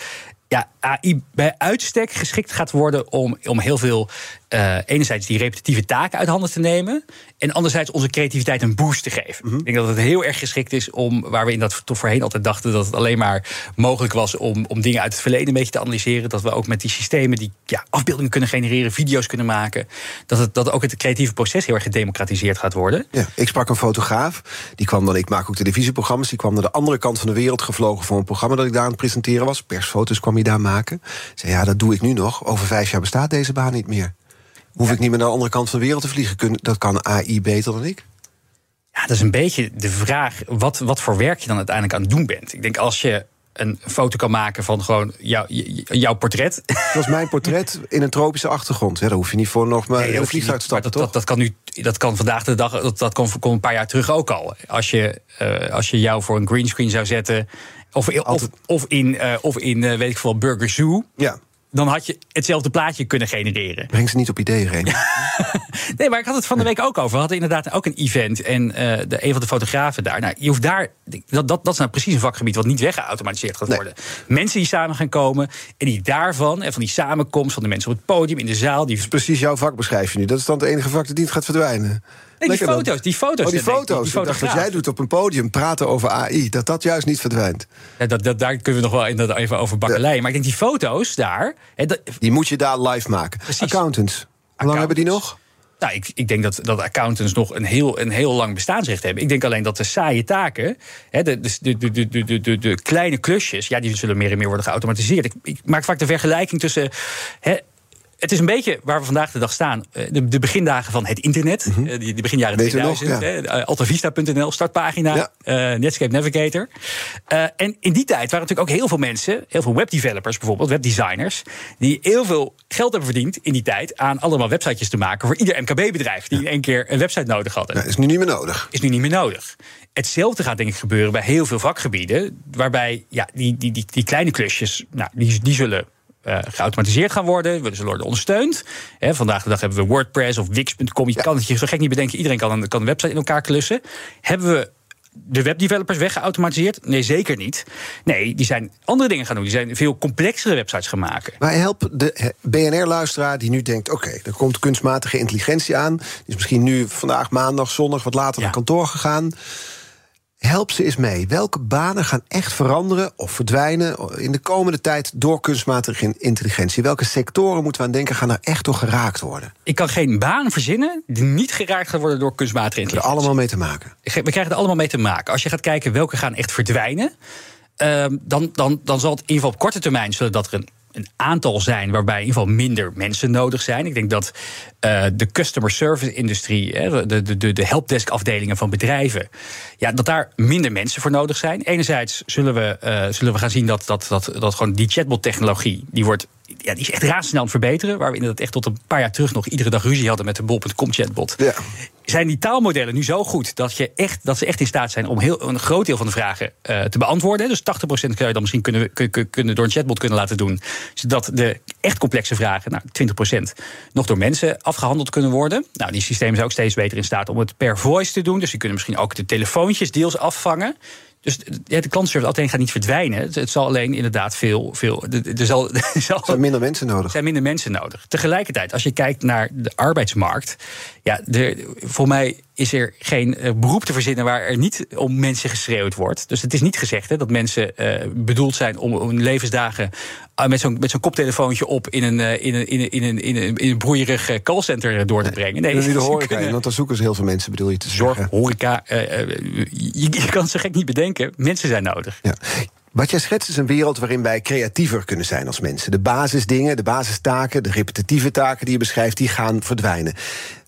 ja, AI bij uitstek geschikt gaat worden om, om heel veel uh, enerzijds die repetitieve taken uit handen te nemen. En anderzijds onze creativiteit een boost te geven. Mhm. Ik denk dat het heel erg geschikt is om, waar we in dat tot voorheen altijd dachten dat het alleen maar mogelijk was om, om dingen uit het verleden een beetje te analyseren. Dat we ook met die systemen die ja, afbeeldingen kunnen genereren, video's kunnen maken. Dat, het, dat ook het creatieve proces heel erg gedemocratiseerd gaat worden. Ja, ik sprak een fotograaf. Die kwam dan, ik maak ook televisieprogramma's. Die kwam naar de andere kant van de wereld gevlogen voor een programma dat ik daar aan het presenteren was. Persfoto's kwam hij daar maken. Zei ja, dat doe ik nu nog. Over vijf jaar bestaat deze baan niet meer. Hoef ik niet meer naar de andere kant van de wereld te vliegen? Dat kan AI beter dan ik? Ja, dat is een beetje de vraag wat, wat voor werk je dan uiteindelijk aan het doen bent. Ik denk als je een foto kan maken van gewoon jou, jouw portret. Dat was mijn portret in een tropische achtergrond. Ja, daar hoef je niet voor nog maar nee, een vliegtuig te stappen, dat, dat, dat, kan nu, dat kan vandaag de dag, dat, dat kon, kon een paar jaar terug ook al. Als je, uh, als je jou voor een greenscreen zou zetten... Of, of, of in, uh, of in uh, weet ik veel, Burger Zoo... Ja dan had je hetzelfde plaatje kunnen genereren. Breng ze niet op ideeën, heen. nee, maar ik had het van de week ook over. We hadden inderdaad ook een event. En uh, de, een van de fotografen daar. Nou, je hoeft daar. Dat, dat, dat is nou precies een vakgebied wat niet weggeautomatiseerd gaat worden. Mensen die samen gaan komen. En die daarvan, en van die samenkomst van de mensen op het podium, in de zaal. Die... Dat is precies jouw vak, beschrijf je nu. Dat is dan het enige vak dat niet gaat verdwijnen die foto's, die foto's. Oh, die foto's. Die, dacht dat jij doet op een podium praten over AI, dat dat juist niet verdwijnt. Ja, dat, dat, daar kunnen we nog wel inderdaad even over bakkelei. Maar ik denk die foto's daar... die moet je daar live maken. Precies. Accountants. Hoe lang hebben die nog? Nou, ik, ik, denk dat, dat accountants nog een heel, een heel lang bestaansrecht hebben. Ik denk alleen dat de saaie taken, hè, de, de, de, de, de, de, kleine klusjes, ja, die zullen meer en meer worden geautomatiseerd. Ik, ik maak vaak de vergelijking tussen hè, het is een beetje waar we vandaag de dag staan. Eh, de, de begindagen van het internet. Mm die, die begin jaren 2000. Nog, ja. Altavista.nl, startpagina, ja. Netscape Navigator. en in die tijd waren natuurlijk ook heel veel mensen, heel veel webdevelopers bijvoorbeeld, webdesigners, die heel veel geld hebben verdiend in die tijd aan allemaal websitejes te maken voor ieder MKB-bedrijf die in één keer een website nodig hadden. Ja, is nu niet meer nodig. Is nu niet meer nodig. Hetzelfde gaat denk ik gebeuren bij heel veel vakgebieden, waarbij ja, die, die, die, die kleine klusjes, nou, die, die zullen uh, geautomatiseerd gaan worden. We zullen worden ondersteund. He, vandaag de dag hebben we WordPress of Wix.com. Je kan het je zo gek niet bedenken. Iedereen kan een, kan een website in elkaar klussen. Hebben we de webdevelopers weggeautomatiseerd? Nee, zeker niet. Nee, die zijn andere dingen gaan doen. Die zijn veel complexere websites gaan maken. Maar help de BNR-luisteraar die nu denkt... oké, er komt kunstmatige intelligentie aan. Die is misschien nu vandaag maandag zonnig wat later naar kantoor gegaan. Help ze eens mee. Welke banen gaan echt veranderen of verdwijnen in de komende tijd door kunstmatige intelligentie? Welke sectoren moeten we aan denken gaan er echt door geraakt worden? Ik kan geen baan verzinnen die niet geraakt gaat worden door kunstmatige intelligentie. Er allemaal mee te maken. We krijgen er allemaal mee te maken. Als je gaat kijken welke gaan echt verdwijnen, ehm, dan, dan, dan zal het in ieder geval op korte termijn zullen dat er een een aantal zijn waarbij in ieder geval minder mensen nodig zijn. Ik denk dat uh, de customer service industrie, de, de, de, de helpdesk afdelingen van bedrijven, ja, dat daar minder mensen voor nodig zijn. Enerzijds zullen we, uh, zullen we gaan zien dat, dat, dat, dat gewoon die chatbot-technologie, die wordt ja, die is echt razendsnel aan het verbeteren. Waar we inderdaad echt tot een paar jaar terug nog iedere dag ruzie hadden met de bol.com chatbot. Ja. Zijn die taalmodellen nu zo goed dat, je echt, dat ze echt in staat zijn om heel, een groot deel van de vragen uh, te beantwoorden? Dus 80% kun je dan misschien kunnen, kunnen, kunnen door een chatbot kunnen laten doen. Zodat de echt complexe vragen, nou 20%, nog door mensen afgehandeld kunnen worden. Nou, die systemen zijn ook steeds beter in staat om het per voice te doen. Dus die kunnen misschien ook de telefoontjes deels afvangen. Dus ja, de klantservice alleen gaat niet verdwijnen. Het, zal alleen inderdaad veel. veel er, zal, er zijn minder mensen nodig. zijn minder mensen nodig. Tegelijkertijd, als je kijkt naar de arbeidsmarkt. Ja, voor mij is er geen uh, beroep te verzinnen waar er niet om mensen geschreeuwd wordt. Dus het is niet gezegd hè, dat mensen uh, bedoeld zijn om hun levensdagen uh, met zo'n zo'n koptelefoontje op in een, in een, in een, in een, in een, in een broeierig callcenter door te brengen. Nee, nee de horeca kunnen, want dan zoeken ze heel veel mensen, bedoel je te Zorg, zeggen. horeca, je, je, kan zo gek niet bedenken. Mensen zijn nodig. Ja. Wat jij schetst is een wereld waarin wij creatiever kunnen zijn als mensen. De basisdingen, de basistaken, de repetitieve taken die je beschrijft, die gaan verdwijnen.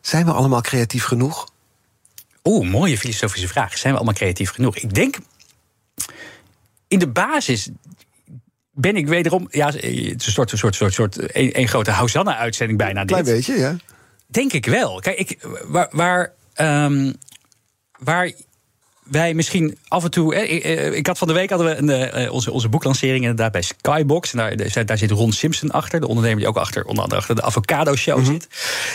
Zijn we allemaal creatief genoeg? Oeh, mooie filosofische vraag. Zijn we allemaal creatief genoeg? Ik denk, in de basis ben ik wederom... Ja, het is een soort, een soort, soort, soort een, een grote Hosanna-uitzending bijna. Klein dit. beetje, ja. Denk ik wel. Kijk, ik, waar, waar, um, waar wij misschien af en toe. Eh, ik had van de week hadden we een, uh, onze, onze boeklancering inderdaad bij Skybox. En daar, daar zit Ron Simpson achter, de ondernemer die ook achter, onder andere achter de Avocado Show mm zit.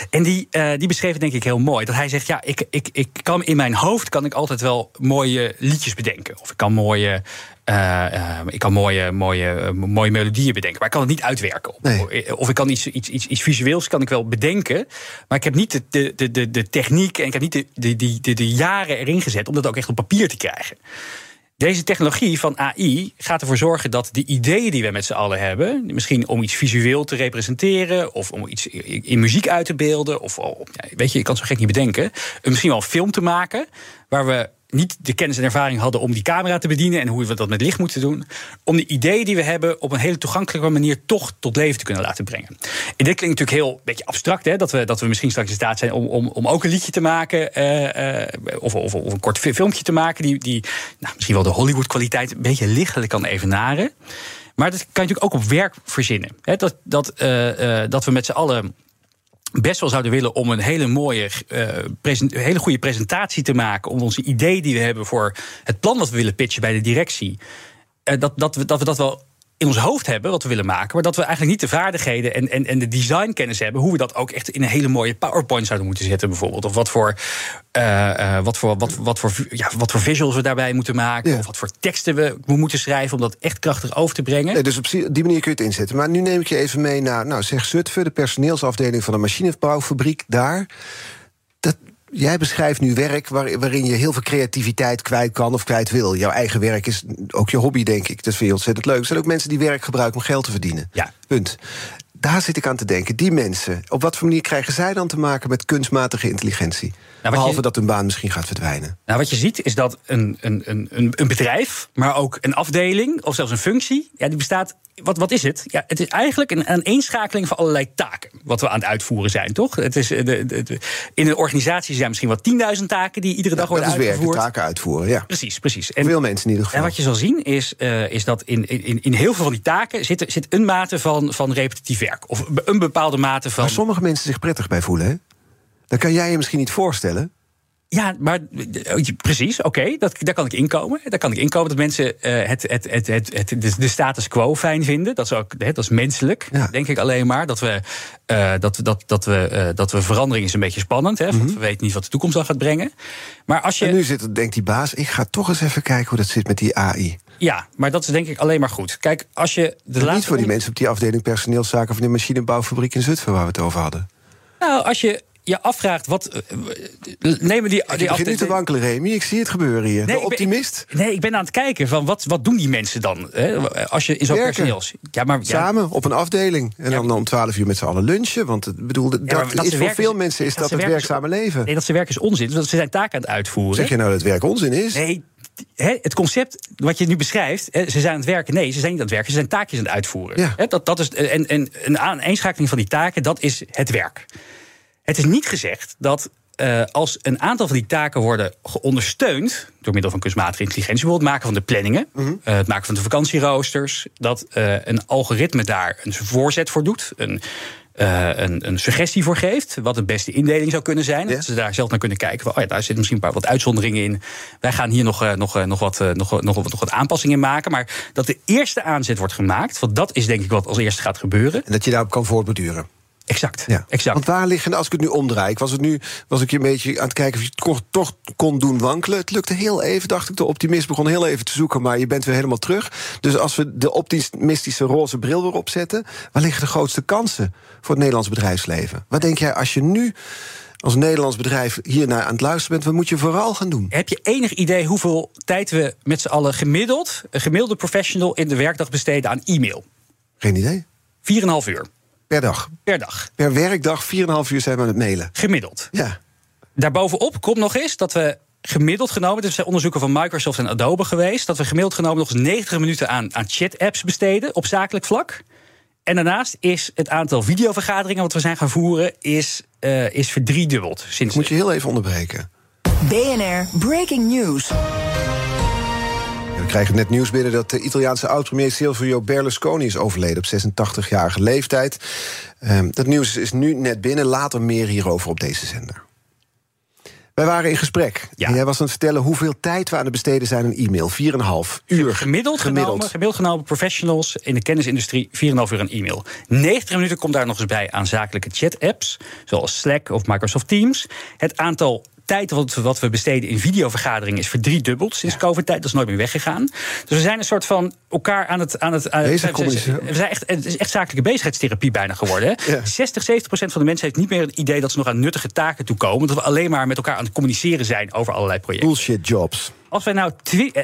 En die, uh, die beschreef het denk ik heel mooi. Dat hij zegt: Ja, ik, ik, ik kan in mijn hoofd kan ik altijd wel mooie liedjes bedenken. Of ik kan mooie uh, uh, ik kan mooie, mooie, mooie melodieën bedenken, maar ik kan het niet uitwerken. Nee. Of ik kan iets, iets, iets, iets visueels kan ik wel bedenken, maar ik heb niet de, de, de, de techniek en ik heb niet de, de, de, de jaren erin gezet om dat ook echt op papier te krijgen. Deze technologie van AI gaat ervoor zorgen dat de ideeën die we met z'n allen hebben, misschien om iets visueel te representeren, of om iets in muziek uit te beelden, of weet je, je kan het zo gek niet bedenken, misschien wel een film te maken waar we niet de kennis en ervaring hadden om die camera te bedienen en hoe we dat met licht moeten doen. Om de ideeën die we hebben op een hele toegankelijke manier toch tot leven te kunnen laten brengen. En dit klinkt natuurlijk heel een beetje abstract, hè, dat, we, dat we misschien straks in staat zijn om, om, om ook een liedje te maken. Uh, uh, of, of, of, een kort filmpje te maken die, die nou, misschien wel de Hollywood-kwaliteit een beetje lichtelijk kan evenaren. Maar dat kan je natuurlijk ook op werk verzinnen. Hè, dat, dat, uh, dat we met z'n allen best wel zouden willen om een hele mooie, uh, hele goede presentatie te maken. Om onze idee die we hebben voor het plan wat we willen pitchen bij de directie. Uh, dat, dat, we, dat we dat wel in ons hoofd hebben wat we willen maken, maar dat we eigenlijk niet de vaardigheden en, en, en de designkennis hebben hoe we dat ook echt in een hele mooie PowerPoint zouden moeten zetten, bijvoorbeeld. Of wat voor, uh, uh, wat voor, wat, wat voor, ja, wat voor visuals we daarbij moeten maken, of wat voor teksten we, we moeten schrijven om dat echt krachtig over te brengen. Nee, dus op die manier kun je het inzetten. Maar nu neem ik je even mee naar, nou zeg Zutphen, de personeelsafdeling van de machinebouwfabriek daar. Jij beschrijft nu werk waarin je heel veel creativiteit kwijt kan of kwijt wil. Jouw eigen werk is ook je hobby, denk ik. Dat vind je ontzettend leuk. Er zijn ook mensen die werk gebruiken om geld te verdienen. Ja. Punt. Daar zit ik aan te denken. Die mensen, op wat voor manier krijgen zij dan te maken met kunstmatige intelligentie? Nou, Behalve dat hun baan misschien gaat verdwijnen. Nou, wat je ziet is dat een, een, een, een bedrijf, maar ook een afdeling of zelfs een functie, ja, die bestaat wat, wat is het? Ja, het is eigenlijk een aaneenschakeling van allerlei taken. Wat we aan het uitvoeren zijn, toch? Het is de, de, de, in een organisatie zijn misschien wel 10.000 taken die iedere dag worden dat is uitgevoerd. werken, taken uitvoeren, ja. Precies, precies. En, Veel mensen in ieder geval. En wat je zal zien is, uh, is dat in, in, in heel veel van die taken zit, zit een mate van, van repetitief werk. Of een bepaalde mate van. Waar sommige mensen zich prettig bij voelen, hè? Dat kan jij je misschien niet voorstellen. Ja, maar precies, oké, dat daar kan ik inkomen. Daar kan ik inkomen dat mensen uh, het, het, het, het, het, de status quo fijn vinden. Dat is ook dat is menselijk, ja. denk ik alleen maar. Dat we, uh, dat, dat, dat, we, uh, dat we verandering is een beetje spannend. Hè, mm -hmm. Want we weten niet wat de toekomst dan gaat brengen. Maar als je... En nu zit, denkt die baas, ik ga toch eens even kijken hoe dat zit met die AI. Ja, maar dat is denk ik alleen maar goed. Kijk, als je de laatste. Niet voor die mensen op die afdeling personeelszaken van de machinebouwfabriek in Zutphen waar we het over hadden. Nou, als je je afvraagt wat. Nemen die. die ik niet te wankelen, Remy. Ik zie het gebeuren hier. Nee, de optimist. Ik ben, nee, ik ben aan het kijken van wat, wat doen die mensen dan? Hè? Als je in zo'n personeels. Ja, maar, Samen op een afdeling. En dan om 12 uur met z'n allen lunchen. Want het bedoel, dat, ja, dat is voor veel mensen is dat, dat het werkzame is, leven. Nee, dat ze werk is onzin. Want ze zijn taken aan het uitvoeren. Zeg je nou dat het werk onzin is? Nee, het concept wat je nu beschrijft, ze zijn aan het werken. Nee, ze zijn niet aan het werken, ze zijn taakjes aan het uitvoeren. Ja. Dat, dat is, en, en een aaneenschakeling van die taken, dat is het werk. Het is niet gezegd dat uh, als een aantal van die taken worden ondersteund door middel van kunstmatige intelligentie, bijvoorbeeld het maken van de planningen, mm -hmm. uh, het maken van de vakantieroosters, dat uh, een algoritme daar een voorzet voor doet, een, een, een, suggestie voor geeft, wat de beste indeling zou kunnen zijn. Dat ze daar zelf naar kunnen kijken. Van, oh ja, daar zitten misschien een paar wat uitzonderingen in. Wij gaan hier nog, nog, nog, wat, nog, nog, nog wat aanpassingen in maken. Maar dat de eerste aanzet wordt gemaakt, want dat is denk ik wat als eerste gaat gebeuren. En dat je daarop kan voortborduren. Exact, ja. exact. Want waar liggen, als ik het nu omdraai, ik was het nu was ik een beetje aan het kijken of je het toch kon doen wankelen. Het lukte heel even, dacht ik. De optimist begon heel even te zoeken, maar je bent weer helemaal terug. Dus als we de optimistische roze bril weer opzetten, waar liggen de grootste kansen voor het Nederlands bedrijfsleven? Wat denk jij als je nu als Nederlands bedrijf hiernaar aan het luisteren bent, wat moet je vooral gaan doen? Heb je enig idee hoeveel tijd we met z'n allen gemiddeld, een gemiddelde professional in de werkdag besteden aan e-mail? Geen idee. 4,5 uur. Per dag? Per dag. Per werkdag 4,5 uur zijn we aan het mailen. Gemiddeld. Ja. Daarbovenop komt nog eens dat we gemiddeld genomen, dit zijn onderzoeken van Microsoft en Adobe geweest, dat we gemiddeld genomen nog eens 90 minuten aan, aan chat-apps besteden op zakelijk vlak. En daarnaast is het aantal videovergaderingen wat we zijn gaan voeren, is, uh, is verdriedubbeld. Sinds Moet je heel even onderbreken. BNR Breaking News. We krijgen net nieuws binnen dat de Italiaanse oud-premier Silvio Berlusconi is overleden op 86-jarige leeftijd. Um, dat nieuws is nu net binnen, later meer hierover op deze zender. Wij waren in gesprek. Ja. En jij was aan het vertellen hoeveel tijd we aan het besteden zijn aan e-mail. 4,5 uur. Gemiddeld, gemiddeld. Genomen, gemiddeld genomen professionals in de kennisindustrie 4,5 uur aan e-mail. 90 minuten komt daar nog eens bij aan zakelijke chat-apps, zoals Slack of Microsoft Teams. Het aantal tijd wat, wat we besteden in videovergaderingen is verdriedubbeld sinds. COVID-tijd. Dat is nooit meer weggegaan. Dus we zijn een soort van elkaar aan het. Aan het aan we, zijn, we zijn echt, het is echt zakelijke bezigheidstherapie bijna geworden. Hè? Ja. 60, 70 procent van de mensen heeft niet meer het idee dat ze nog aan nuttige taken toekomen. Dat we alleen maar met elkaar aan het communiceren zijn over allerlei projecten. Bullshit jobs. Als wij nou.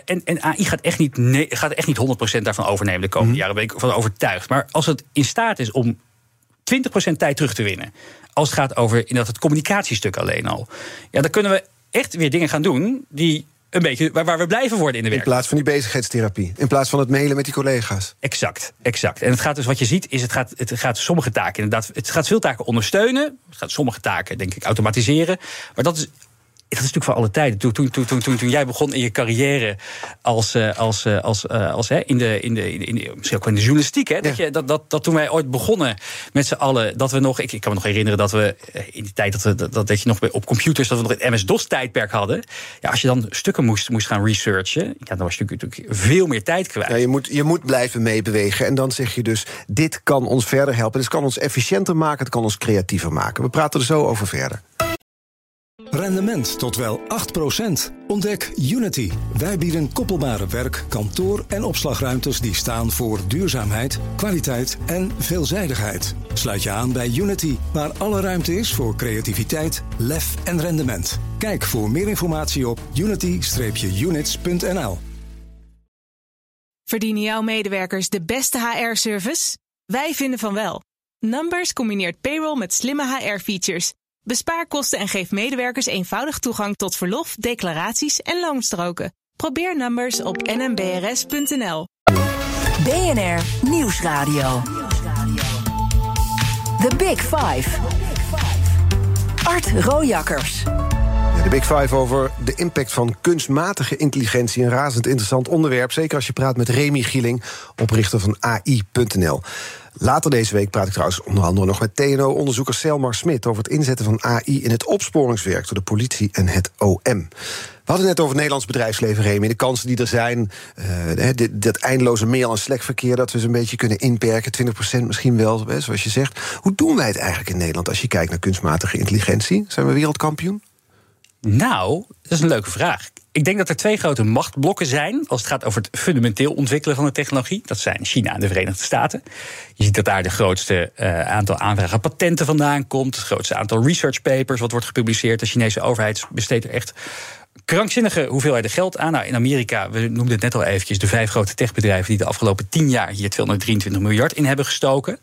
En, en AI gaat echt niet, nee, gaat echt niet 100% daarvan overnemen de komende mm. jaren. Ben ik van overtuigd. Maar als het in staat is om 20% tijd terug te winnen. Als het gaat over inderdaad het communicatiestuk alleen al. Ja, dan kunnen we echt weer dingen gaan doen die een beetje waar, waar we blijven worden in de werk. In plaats van die bezigheidstherapie. In plaats van het mailen met die collega's. Exact, exact. En het gaat dus wat je ziet, is het gaat, het gaat sommige taken inderdaad. Het gaat veel taken ondersteunen. Het gaat sommige taken, denk ik, automatiseren. Maar dat is dat is natuurlijk voor alle tijden. Toen, toen, toen, toen, toen jij begon in je carrière als, uh, als, uh, als, uh, als hè, in, de, in, de, in, de, misschien ook in de journalistiek. Hè, dat, je, dat, dat, dat toen wij ooit begonnen met z'n allen, dat we nog. Ik, ik kan me nog herinneren dat we in die tijd dat, we, dat, dat je nog op computers, dat we nog het MS-DOS-tijdperk hadden. Ja, als je dan stukken moest, moest gaan researchen, ja, dan was je natuurlijk veel meer tijd kwijt. Ja, je, moet, je moet blijven meebewegen. En dan zeg je dus: dit kan ons verder helpen. Dit kan ons efficiënter maken, het kan ons creatiever maken. We praten er zo over verder. Rendement tot wel 8%. Ontdek Unity. Wij bieden koppelbare werk, kantoor en opslagruimtes die staan voor duurzaamheid, kwaliteit en veelzijdigheid. Sluit je aan bij Unity, waar alle ruimte is voor creativiteit, lef en rendement. Kijk voor meer informatie op unity-units.nl. Verdienen jouw medewerkers de beste HR-service? Wij vinden van wel. Numbers combineert payroll met slimme HR-features Bespaar kosten en geef medewerkers eenvoudig toegang tot verlof, declaraties en loonstroken. Probeer Numbers op nmbrs.nl. BNR Nieuwsradio. The Big Five. Art Rojakkers. De Big Five over de impact van kunstmatige intelligentie. Een razend interessant onderwerp. Zeker als je praat met Remy Gieling, oprichter van AI.nl. Later deze week praat ik trouwens onder andere nog met TNO-onderzoeker Selmar Smit over het inzetten van AI in het opsporingswerk door de politie en het OM. We hadden net over het Nederlands bedrijfsleven, Remy. De kansen die er zijn, uh, dat eindeloze mail- en slekverkeer... dat we ze een beetje kunnen inperken, 20% misschien wel, zoals je zegt. Hoe doen wij het eigenlijk in Nederland als je kijkt naar kunstmatige intelligentie? Zijn we wereldkampioen? Nou, dat is een leuke vraag. Ik denk dat er twee grote machtblokken zijn als het gaat over het fundamenteel ontwikkelen van de technologie. Dat zijn China en de Verenigde Staten. Je ziet dat daar de grootste uh, aantal aanvragen patenten vandaan komt. Het grootste aantal research papers wat wordt gepubliceerd. De Chinese overheid besteedt er echt krankzinnige hoeveelheden geld aan. Nou, in Amerika, we noemden het net al eventjes, de vijf grote techbedrijven die de afgelopen tien jaar hier 223 miljard in hebben gestoken.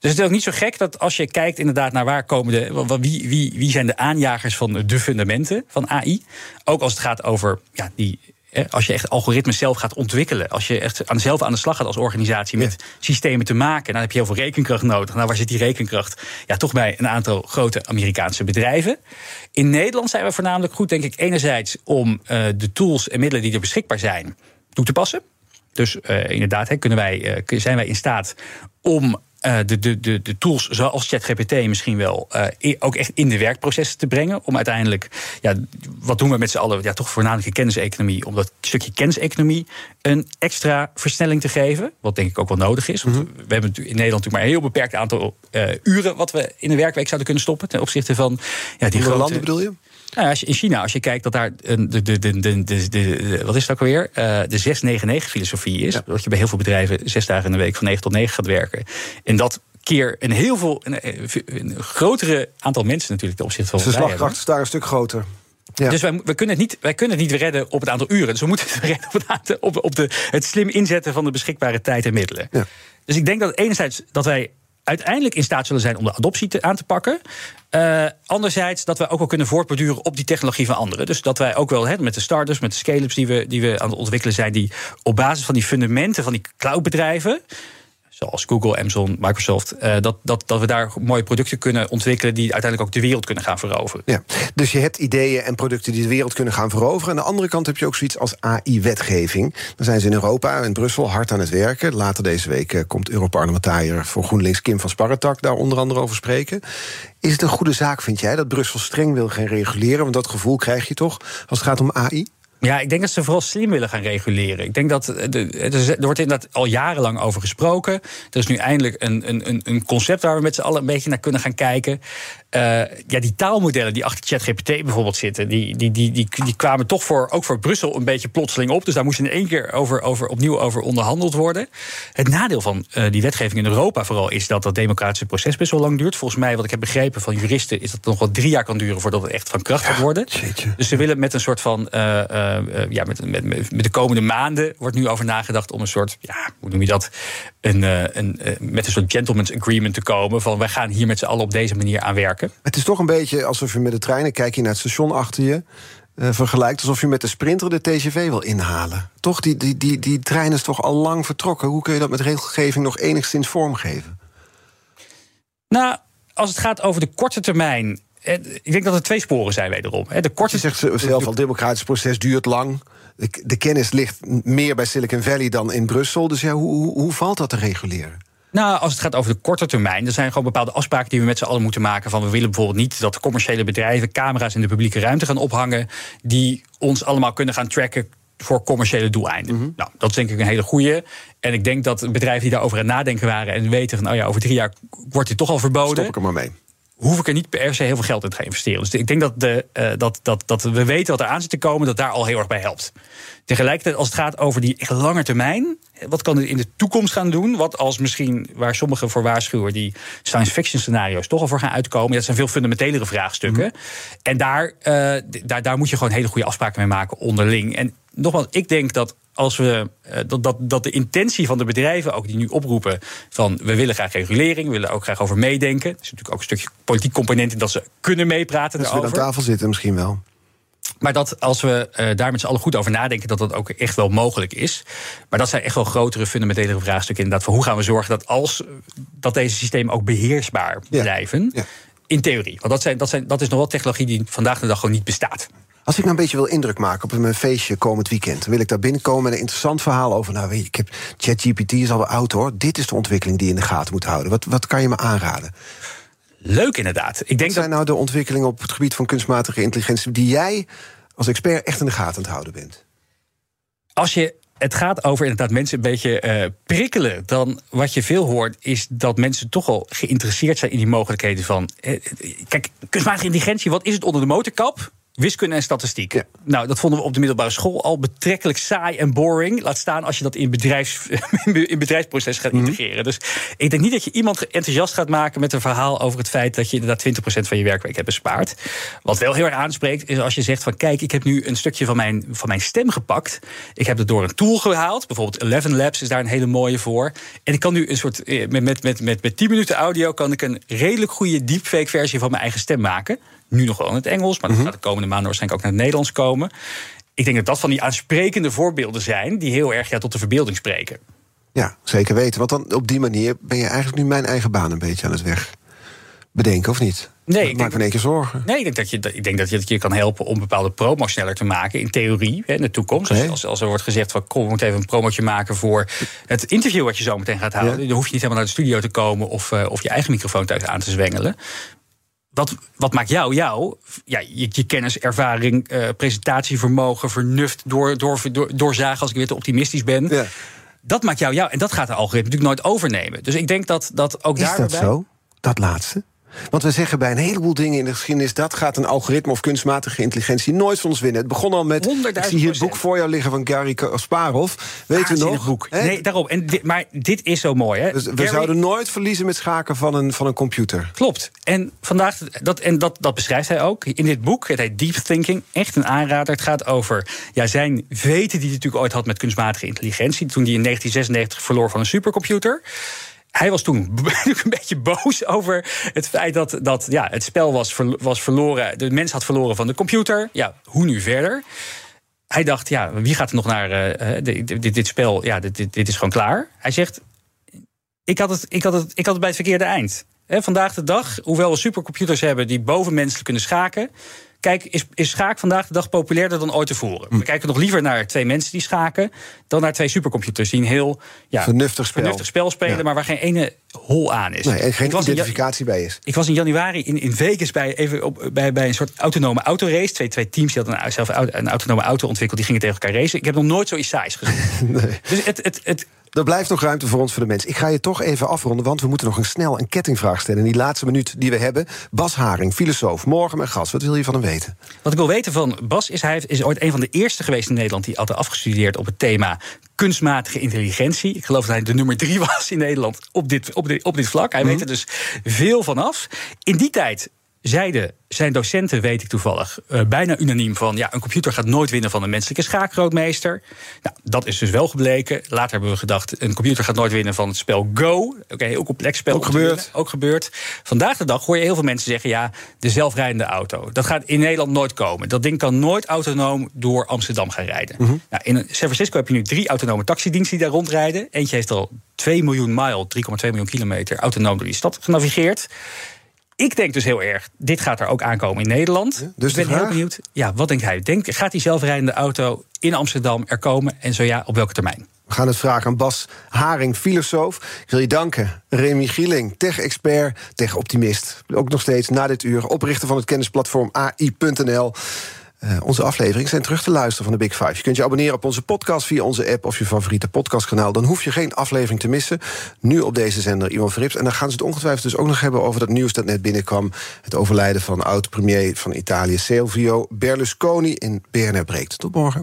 Dus het is ook niet zo gek dat als je kijkt inderdaad naar waar komen de. Wie, wie, wie zijn de aanjagers van de fundamenten van AI? Ook als het gaat over ja, die als je echt algoritmes zelf gaat ontwikkelen, als je echt aan, zelf aan de slag gaat als organisatie met systemen te maken, dan heb je heel veel rekenkracht nodig. Nou, waar zit die rekenkracht? Ja, toch bij een aantal grote Amerikaanse bedrijven. In Nederland zijn we voornamelijk goed, denk ik, enerzijds om uh, de tools en middelen die er beschikbaar zijn toe te passen. Dus uh, inderdaad, kunnen wij, uh, zijn wij in staat om uh, de, de, de, de tools zoals ChatGPT misschien wel uh, ook echt in de werkprocessen te brengen. Om uiteindelijk, ja, wat doen we met z'n allen? Ja, toch voornamelijk kenniseconomie. Om dat stukje kenniseconomie een extra versnelling te geven. Wat denk ik ook wel nodig is. Want mm -hmm. we hebben in Nederland natuurlijk maar een heel beperkt aantal uh, uren. wat we in de werkweek zouden kunnen stoppen. Ten opzichte van ja, die grote. landen bedoel je? Nou, in China, als je kijkt dat daar de, de, de, de, de, de wat is het ook alweer? Uh, de 6-9-9-filosofie is. Ja. Dat je bij heel veel bedrijven zes dagen in de week van 9 tot 9 gaat werken. En dat keer een heel veel, een, een grotere aantal mensen natuurlijk ten opzichte van. Dus de slagkracht is daar een stuk groter. Ja. Dus wij, wij, kunnen het niet, wij kunnen het niet redden op het aantal uren. Dus we moeten het redden op, het, aantal, op, op de, het slim inzetten van de beschikbare tijd en middelen. Ja. Dus ik denk dat enerzijds dat wij uiteindelijk in staat zullen zijn om de adoptie aan te pakken. Uh, anderzijds dat wij ook wel kunnen voortborduren op die technologie van anderen. Dus dat wij ook wel met de startups, met de scale-ups die we, die we aan het ontwikkelen zijn, die op basis van die fundamenten van die cloudbedrijven zoals Google, Amazon, Microsoft, uh, dat, dat, dat we daar mooie producten kunnen ontwikkelen die uiteindelijk ook de wereld kunnen gaan veroveren. Ja, dus je hebt ideeën en producten die de wereld kunnen gaan veroveren. Aan de andere kant heb je ook zoiets als AI-wetgeving. Dan zijn ze in Europa, in Brussel, hard aan het werken. Later deze week uh, komt Europarlementariër voor GroenLinks Kim van Sparretak daar onder andere over spreken. Is het een goede zaak, vind jij, dat Brussel streng wil gaan reguleren? Want dat gevoel krijg je toch als het gaat om AI? Ja, ik denk dat ze vooral slim willen gaan reguleren. Ik denk dat er wordt inderdaad al jarenlang over gesproken. Er is nu eindelijk een, een, een concept waar we met z'n allen een beetje naar kunnen gaan kijken. Uh, ja, die taalmodellen die achter ChatGPT bijvoorbeeld zitten, die, die, die, die, die kwamen toch voor, ook voor Brussel een beetje plotseling op. Dus daar moest in één keer over, over, opnieuw over onderhandeld worden. Het nadeel van uh, die wetgeving in Europa vooral is dat dat democratische proces best wel lang duurt. Volgens mij, wat ik heb begrepen van juristen, is dat het nog wel drie jaar kan duren voordat het echt van kracht gaat worden. Dus ze willen met een soort van. Uh, ja, met, met, met de komende maanden wordt nu over nagedacht om een soort, ja, hoe noem je dat? Een, een, uh, met een soort gentleman's agreement te komen. Van wij gaan hier met z'n allen op deze manier aan werken. Het is toch een beetje alsof je met de treinen, kijk je naar het station achter je. Uh, vergelijkt alsof je met de sprinter de TGV wil inhalen. Toch, die, die, die, die trein is toch al lang vertrokken. Hoe kun je dat met regelgeving nog enigszins vormgeven? Nou, als het gaat over de korte termijn ik denk dat er twee sporen zijn wederom. De korte Je zegt zelf al, het democratisch proces duurt lang. De, de, kennis ligt meer bij Silicon Valley dan in Brussel. Dus ja, hoe, hoe, hoe valt dat te reguleren? Nou, als het gaat over de korte termijn, er zijn gewoon bepaalde afspraken die we met z'n allen moeten maken. Van we willen bijvoorbeeld niet dat commerciële bedrijven camera's in de publieke ruimte gaan ophangen. die ons allemaal kunnen gaan tracken voor commerciële doeleinden. Mm -hmm. Nou, dat is denk ik een hele goede. En ik denk dat bedrijven die daarover aan het nadenken waren en weten van, oh ja, over drie jaar wordt dit toch al verboden. Stop ik er maar mee hoef ik er niet per se heel veel geld in te gaan investeren. Dus ik denk dat, de, uh, dat, dat, dat we weten wat er aan zit te komen, dat daar al heel erg bij helpt. Tegelijkertijd, als het gaat over die echt lange termijn, wat kan het in de toekomst gaan doen? Wat als misschien, waar sommigen voor waarschuwen, die science fiction scenario's toch al voor gaan uitkomen. Dat zijn veel fundamentelere vraagstukken. Mm. En daar, uh, daar, daar moet je gewoon hele goede afspraken mee maken onderling. En nogmaals, ik denk dat als we dat, dat, dat de intentie van de bedrijven ook die nu oproepen van we willen graag regulering, we willen ook graag over meedenken. Er is natuurlijk ook een stukje politiek component in dat ze kunnen meepraten. Dat ze aan tafel zitten misschien wel. Maar dat als we uh, daar met z'n allen goed over nadenken, dat dat ook echt wel mogelijk is. Maar dat zijn echt wel grotere, fundamentele vraagstukken. Inderdaad, van hoe gaan we zorgen dat als dat deze systemen ook beheersbaar blijven. Ja. In theorie. Want dat, zijn, dat, zijn, dat is nog wel technologie die vandaag de dag gewoon niet bestaat. Als ik nou een beetje wil indruk maken op een feestje komend weekend, wil ik daar binnenkomen met een interessant verhaal over. Nou, weet je, ik heb ChatGPT is al oud hoor. Dit is de ontwikkeling die je in de gaten moet houden. Wat, wat kan je me aanraden? Leuk inderdaad. Ik denk wat zijn nou de ontwikkelingen op het gebied van kunstmatige intelligentie die jij als expert echt in de gaten aan het houden bent? Als je het gaat over inderdaad mensen een beetje uh, prikkelen. Dan wat je veel hoort, is dat mensen toch al geïnteresseerd zijn in die mogelijkheden van. Eh, kijk, kunstmatige intelligentie, wat is het onder de motorkap? Wiskunde en statistiek. Nou, dat vonden we op de middelbare school al betrekkelijk saai en boring. Laat staan als je dat in, bedrijfs, in bedrijfsproces gaat mhm. integreren. Dus ik denk niet dat je iemand enthousiast gaat maken met een verhaal over het feit dat je inderdaad 20% van je werkweek hebt bespaard. Wat wel heel erg aanspreekt, is als je zegt van kijk, ik heb nu een stukje van mijn, van mijn stem gepakt. Ik heb het door een tool gehaald. Bijvoorbeeld Eleven Labs is daar een hele mooie voor. En ik kan nu een soort eh, met, met, met, met, met 10 minuten audio kan ik een redelijk goede deepfake versie van mijn eigen stem maken. Nu nog wel in het Engels, maar dat mhm. gaat de komende maanden waarschijnlijk ook naar het Nederlands komen. Ik denk dat dat van die aansprekende voorbeelden zijn die heel erg ja, tot de verbeelding spreken. Ja, zeker weten. Want dan op die manier ben je eigenlijk nu mijn eigen baan een beetje aan het weg bedenken, of niet? Nee, ik maak me in één keer zorgen. Nee, ik denk dat je, ik denk dat je, dat je kan helpen om bepaalde promo sneller te maken. In theorie, hè, in de toekomst. Als, als, er wordt gezegd van kom, we moeten even een promotje maken voor het interview wat je zo meteen gaat houden. Dan hoef je niet helemaal naar de studio te komen of, uh, of je eigen microfoon thuis aan te zwengelen wat, wat maakt jou jou? Ja, je, je kennis, ervaring, uh, presentatievermogen, vernuft, door, door, door, doorzagen als ik weer te optimistisch ben. Ja. Dat maakt jou jou. En dat gaat de algoritme natuurlijk nooit overnemen. Dus ik denk dat, dat ook daar. Is dat zo? Dat laatste? Want we zeggen bij een heleboel dingen in de geschiedenis... dat gaat een algoritme of kunstmatige intelligentie nooit van ons winnen. Het begon al met... Ik zie hier het boek voor jou liggen van Gary Kasparov. Weet u nog? boek. Nee, daarom. En maar dit is zo mooi. Hè? Dus we zouden nooit verliezen met schaken van een, van een computer. Klopt. En, vandaag, dat, en dat, dat beschrijft hij ook in dit boek. Het heet Deep Thinking. Echt een aanrader. Het gaat over ja, zijn weten die hij natuurlijk ooit had met kunstmatige intelligentie. Toen hij in 1996 verloor van een supercomputer hij was toen een beetje boos over het feit dat, dat ja, het spel was, was verloren. De mens had verloren van de computer. Ja, hoe nu verder? Hij dacht, ja, wie gaat er nog naar uh, dit, dit, dit, spel? Ja, dit, dit, dit is gewoon klaar. Hij zegt, ik had het, ik had het, ik had het bij het verkeerde eind. vandaag de dag, hoewel we supercomputers hebben die bovenmenselijk kunnen schaken, Kijk, is, is schaak vandaag de dag populairder dan ooit tevoren? Hm. We kijken nog liever naar twee mensen die schaken... dan naar twee supercomputers die een heel ja, vernuftig, spel. vernuftig spel spelen... maar waar geen ene hol aan is. Nee, en geen identificatie bij is. Ik was in januari in, in Vegas bij, even op, bij, bij een soort autonome autorace. Twee, twee teams die hadden een, zelf een autonome auto ontwikkeld... die gingen tegen elkaar racen. Ik heb nog nooit zoiets saais gezien. nee. Dus het, het, het, er blijft nog ruimte voor ons, voor de mensen. Ik ga je toch even afronden, want we moeten nog een snel een kettingvraag stellen. In die laatste minuut die we hebben. Bas Haring, filosoof, morgen mijn gast. Wat wil je van hem weten? Wat ik wil weten van Bas is, hij is ooit een van de eerste geweest in Nederland... die altijd afgestudeerd op het thema kunstmatige intelligentie. Ik geloof dat hij de nummer drie was in Nederland op dit, op dit, op dit vlak. Hij mhm. weet er dus veel vanaf. In die tijd zeiden zijn docenten, weet ik toevallig, uh, bijna unaniem van... ja, een computer gaat nooit winnen van een menselijke schaakgrootmeester. Nou, dat is dus wel gebleken. Later hebben we gedacht, een computer gaat nooit winnen van het spel Go. Oké, okay, heel complex spel. Ook gebeurd. Ook gebeurd. Vandaag de dag hoor je heel veel mensen zeggen... ja, de zelfrijdende auto, dat gaat in Nederland nooit komen. Dat ding kan nooit autonoom door Amsterdam gaan rijden. Mhm. nou, in San Francisco heb je nu drie autonome taxidiensten die daar rondrijden. Eentje heeft al 2 miljoen mile, 3,2 miljoen kilometer... autonoom door die stad genavigeerd. Ik denk dus heel erg, dit gaat er ook aankomen in Nederland. dus ik ben heel benieuwd. Ja, wat denkt hij? Denk, gaat die zelfrijdende auto in Amsterdam er komen? En zo ja, op welke termijn? We gaan het vragen aan Bas Haring, filosoof. Ik wil je danken. Remy Gieling, tech-expert, tech-optimist. Ook nog steeds na dit uur oprichter van het kennisplatform AI.nl. Uh, onze afleveringen zijn terug te luisteren van de Big Five. Je kunt je abonneren op onze podcast via onze app of je favoriete podcastkanaal. Dan hoef je geen aflevering te missen. Nu op deze zender Iwan Verrips. En dan gaan ze het ongetwijfeld dus ook nog hebben over dat nieuws dat net binnenkwam. Het overlijden van oud-premier van Italië, Silvio Berlusconi in BNR Breekt. Tot morgen.